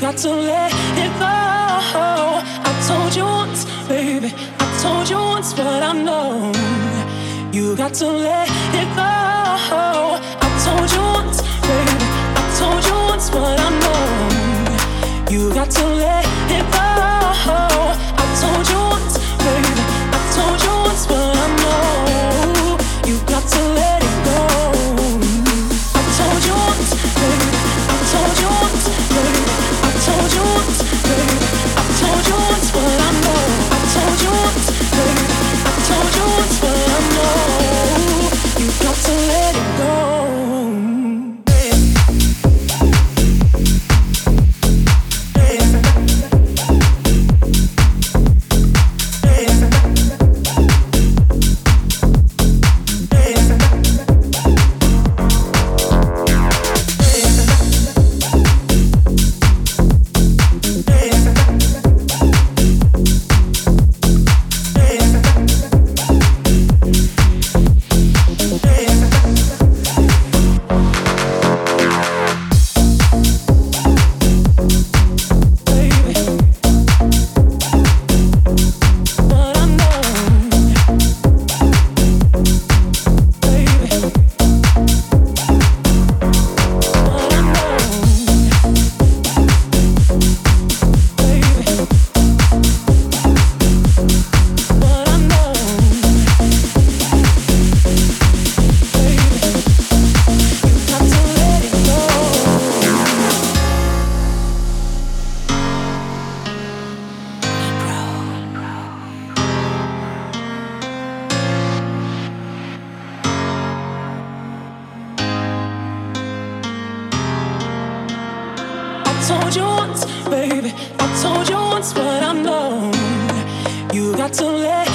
got to let it go. I told you once, baby. I told you once, but I know you got to let it go. I told you once, baby. I told you once, but I know you got to let it go. I told you. told you once, baby. I told you once, but I know you got to let.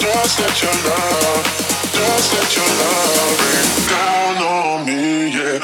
Just let your love just let your love, rain down on me, yeah.